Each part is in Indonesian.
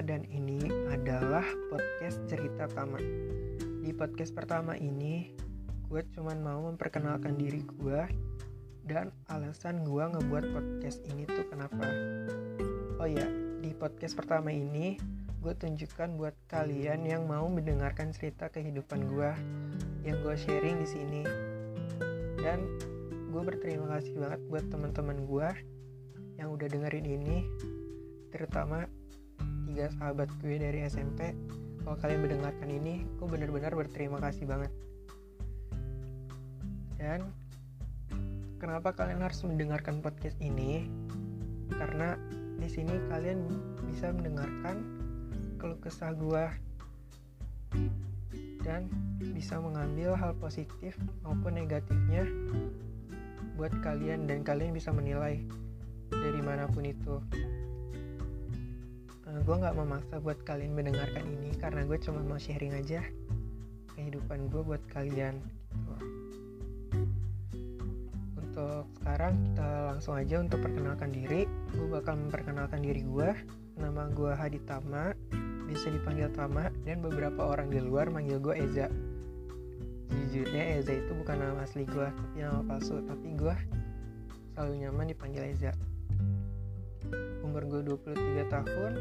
dan ini adalah podcast cerita Tama. Di podcast pertama ini, gue cuman mau memperkenalkan diri gue dan alasan gue ngebuat podcast ini tuh kenapa. Oh ya, di podcast pertama ini gue tunjukkan buat kalian yang mau mendengarkan cerita kehidupan gue yang gue sharing di sini. Dan gue berterima kasih banget buat teman-teman gue yang udah dengerin ini terutama tiga sahabat gue dari SMP kalau kalian mendengarkan ini gue benar-benar berterima kasih banget. Dan kenapa kalian harus mendengarkan podcast ini? Karena di sini kalian bisa mendengarkan keluh kesah gue dan bisa mengambil hal positif maupun negatifnya buat kalian dan kalian bisa menilai dari mana pun itu uh, eh, gue nggak memaksa buat kalian mendengarkan ini karena gue cuma mau sharing aja kehidupan gue buat kalian gitu. untuk sekarang kita langsung aja untuk perkenalkan diri. Gue bakal memperkenalkan diri gue nama gue Hadi Tama bisa dipanggil Tama dan beberapa orang di luar manggil gue Eza. Jujurnya Eza itu bukan nama asli gue tapi nama palsu tapi gue selalu nyaman dipanggil Eza umur gue 23 tahun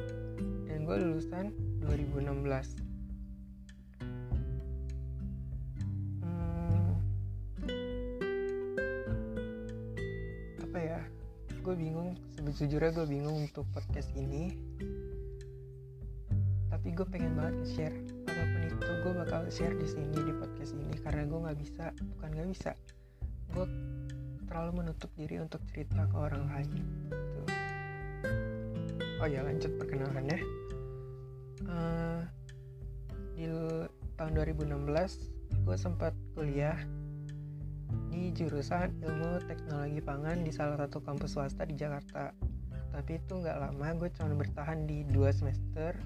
dan gue lulusan 2016 hmm, apa ya? Gue bingung sejujurnya gue bingung untuk podcast ini. Tapi gue pengen banget share apa pun itu gue bakal share di sini di podcast ini karena gue nggak bisa bukan nggak bisa. Gue terlalu menutup diri untuk cerita ke orang lain oh ya lanjut perkenalannya. Uh, di tahun 2016 gue sempat kuliah di jurusan ilmu teknologi pangan di salah satu kampus swasta di Jakarta. Tapi itu nggak lama gue cuma bertahan di dua semester.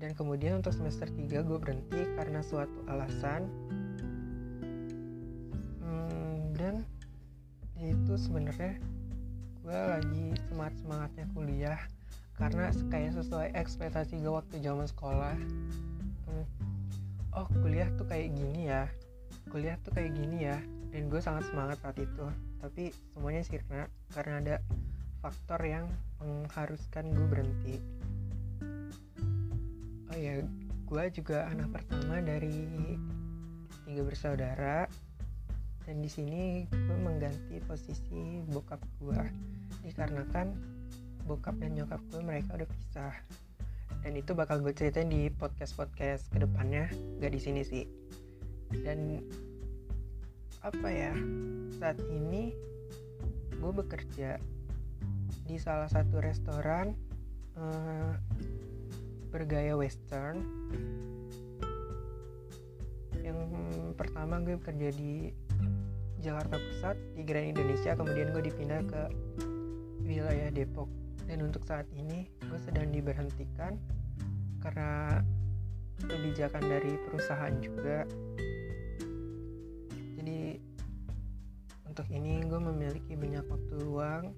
Dan kemudian untuk semester 3 gue berhenti karena suatu alasan. Hmm, dan itu sebenarnya gue lagi semangat semangatnya kuliah karena kayak sesuai ekspektasi gue waktu zaman sekolah hmm, oh kuliah tuh kayak gini ya kuliah tuh kayak gini ya. Dan gue sangat semangat saat itu. Tapi semuanya sirna karena ada faktor yang mengharuskan gue berhenti. Oh ya gue juga anak pertama dari tiga bersaudara. Dan di sini gue mengganti posisi bokap gue dikarenakan bokap dan nyokap gue mereka udah pisah. Dan itu bakal gue ceritain di podcast podcast ke depannya. Gak di sini sih. Dan apa ya saat ini gue bekerja di salah satu restoran uh, bergaya western. Yang pertama gue bekerja di Jakarta Pusat di Grand Indonesia. Kemudian gue dipindah ke wilayah Depok dan untuk saat ini gue sedang diberhentikan karena kebijakan dari perusahaan juga. Jadi untuk ini gue memiliki banyak waktu luang.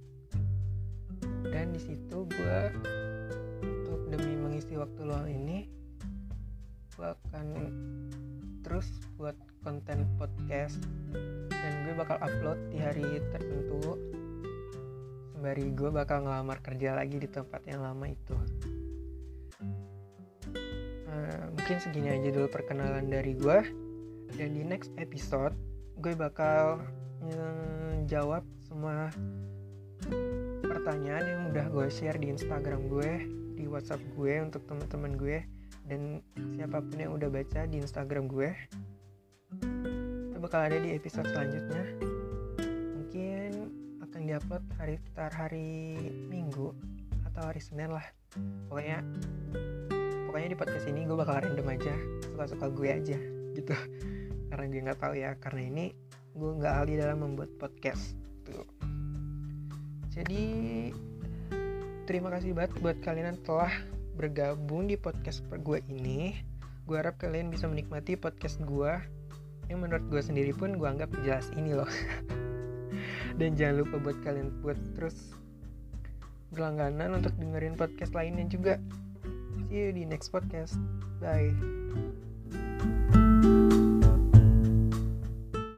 Dan di situ gue untuk demi mengisi waktu luang ini gue akan terus buat konten podcast. Dan gue bakal upload di hari tertentu sembari gue bakal ngelamar kerja lagi di tempat yang lama itu. Uh, mungkin segini aja dulu perkenalan dari gue dan di next episode gue bakal menjawab semua pertanyaan yang udah gue share di Instagram gue di WhatsApp gue untuk teman-teman gue dan siapa pun yang udah baca di Instagram gue itu bakal ada di episode selanjutnya diupload hari sekitar hari Minggu atau hari Senin lah. Pokoknya pokoknya di podcast ini gue bakal random aja suka-suka gue aja gitu. Karena gue nggak tahu ya karena ini gue nggak ahli dalam membuat podcast tuh jadi terima kasih banget buat kalian yang telah bergabung di podcast gue ini. Gue harap kalian bisa menikmati podcast gue yang menurut gue sendiri pun gue anggap jelas ini loh dan jangan lupa buat kalian buat terus berlangganan untuk dengerin podcast lainnya juga See you di next podcast. Bye.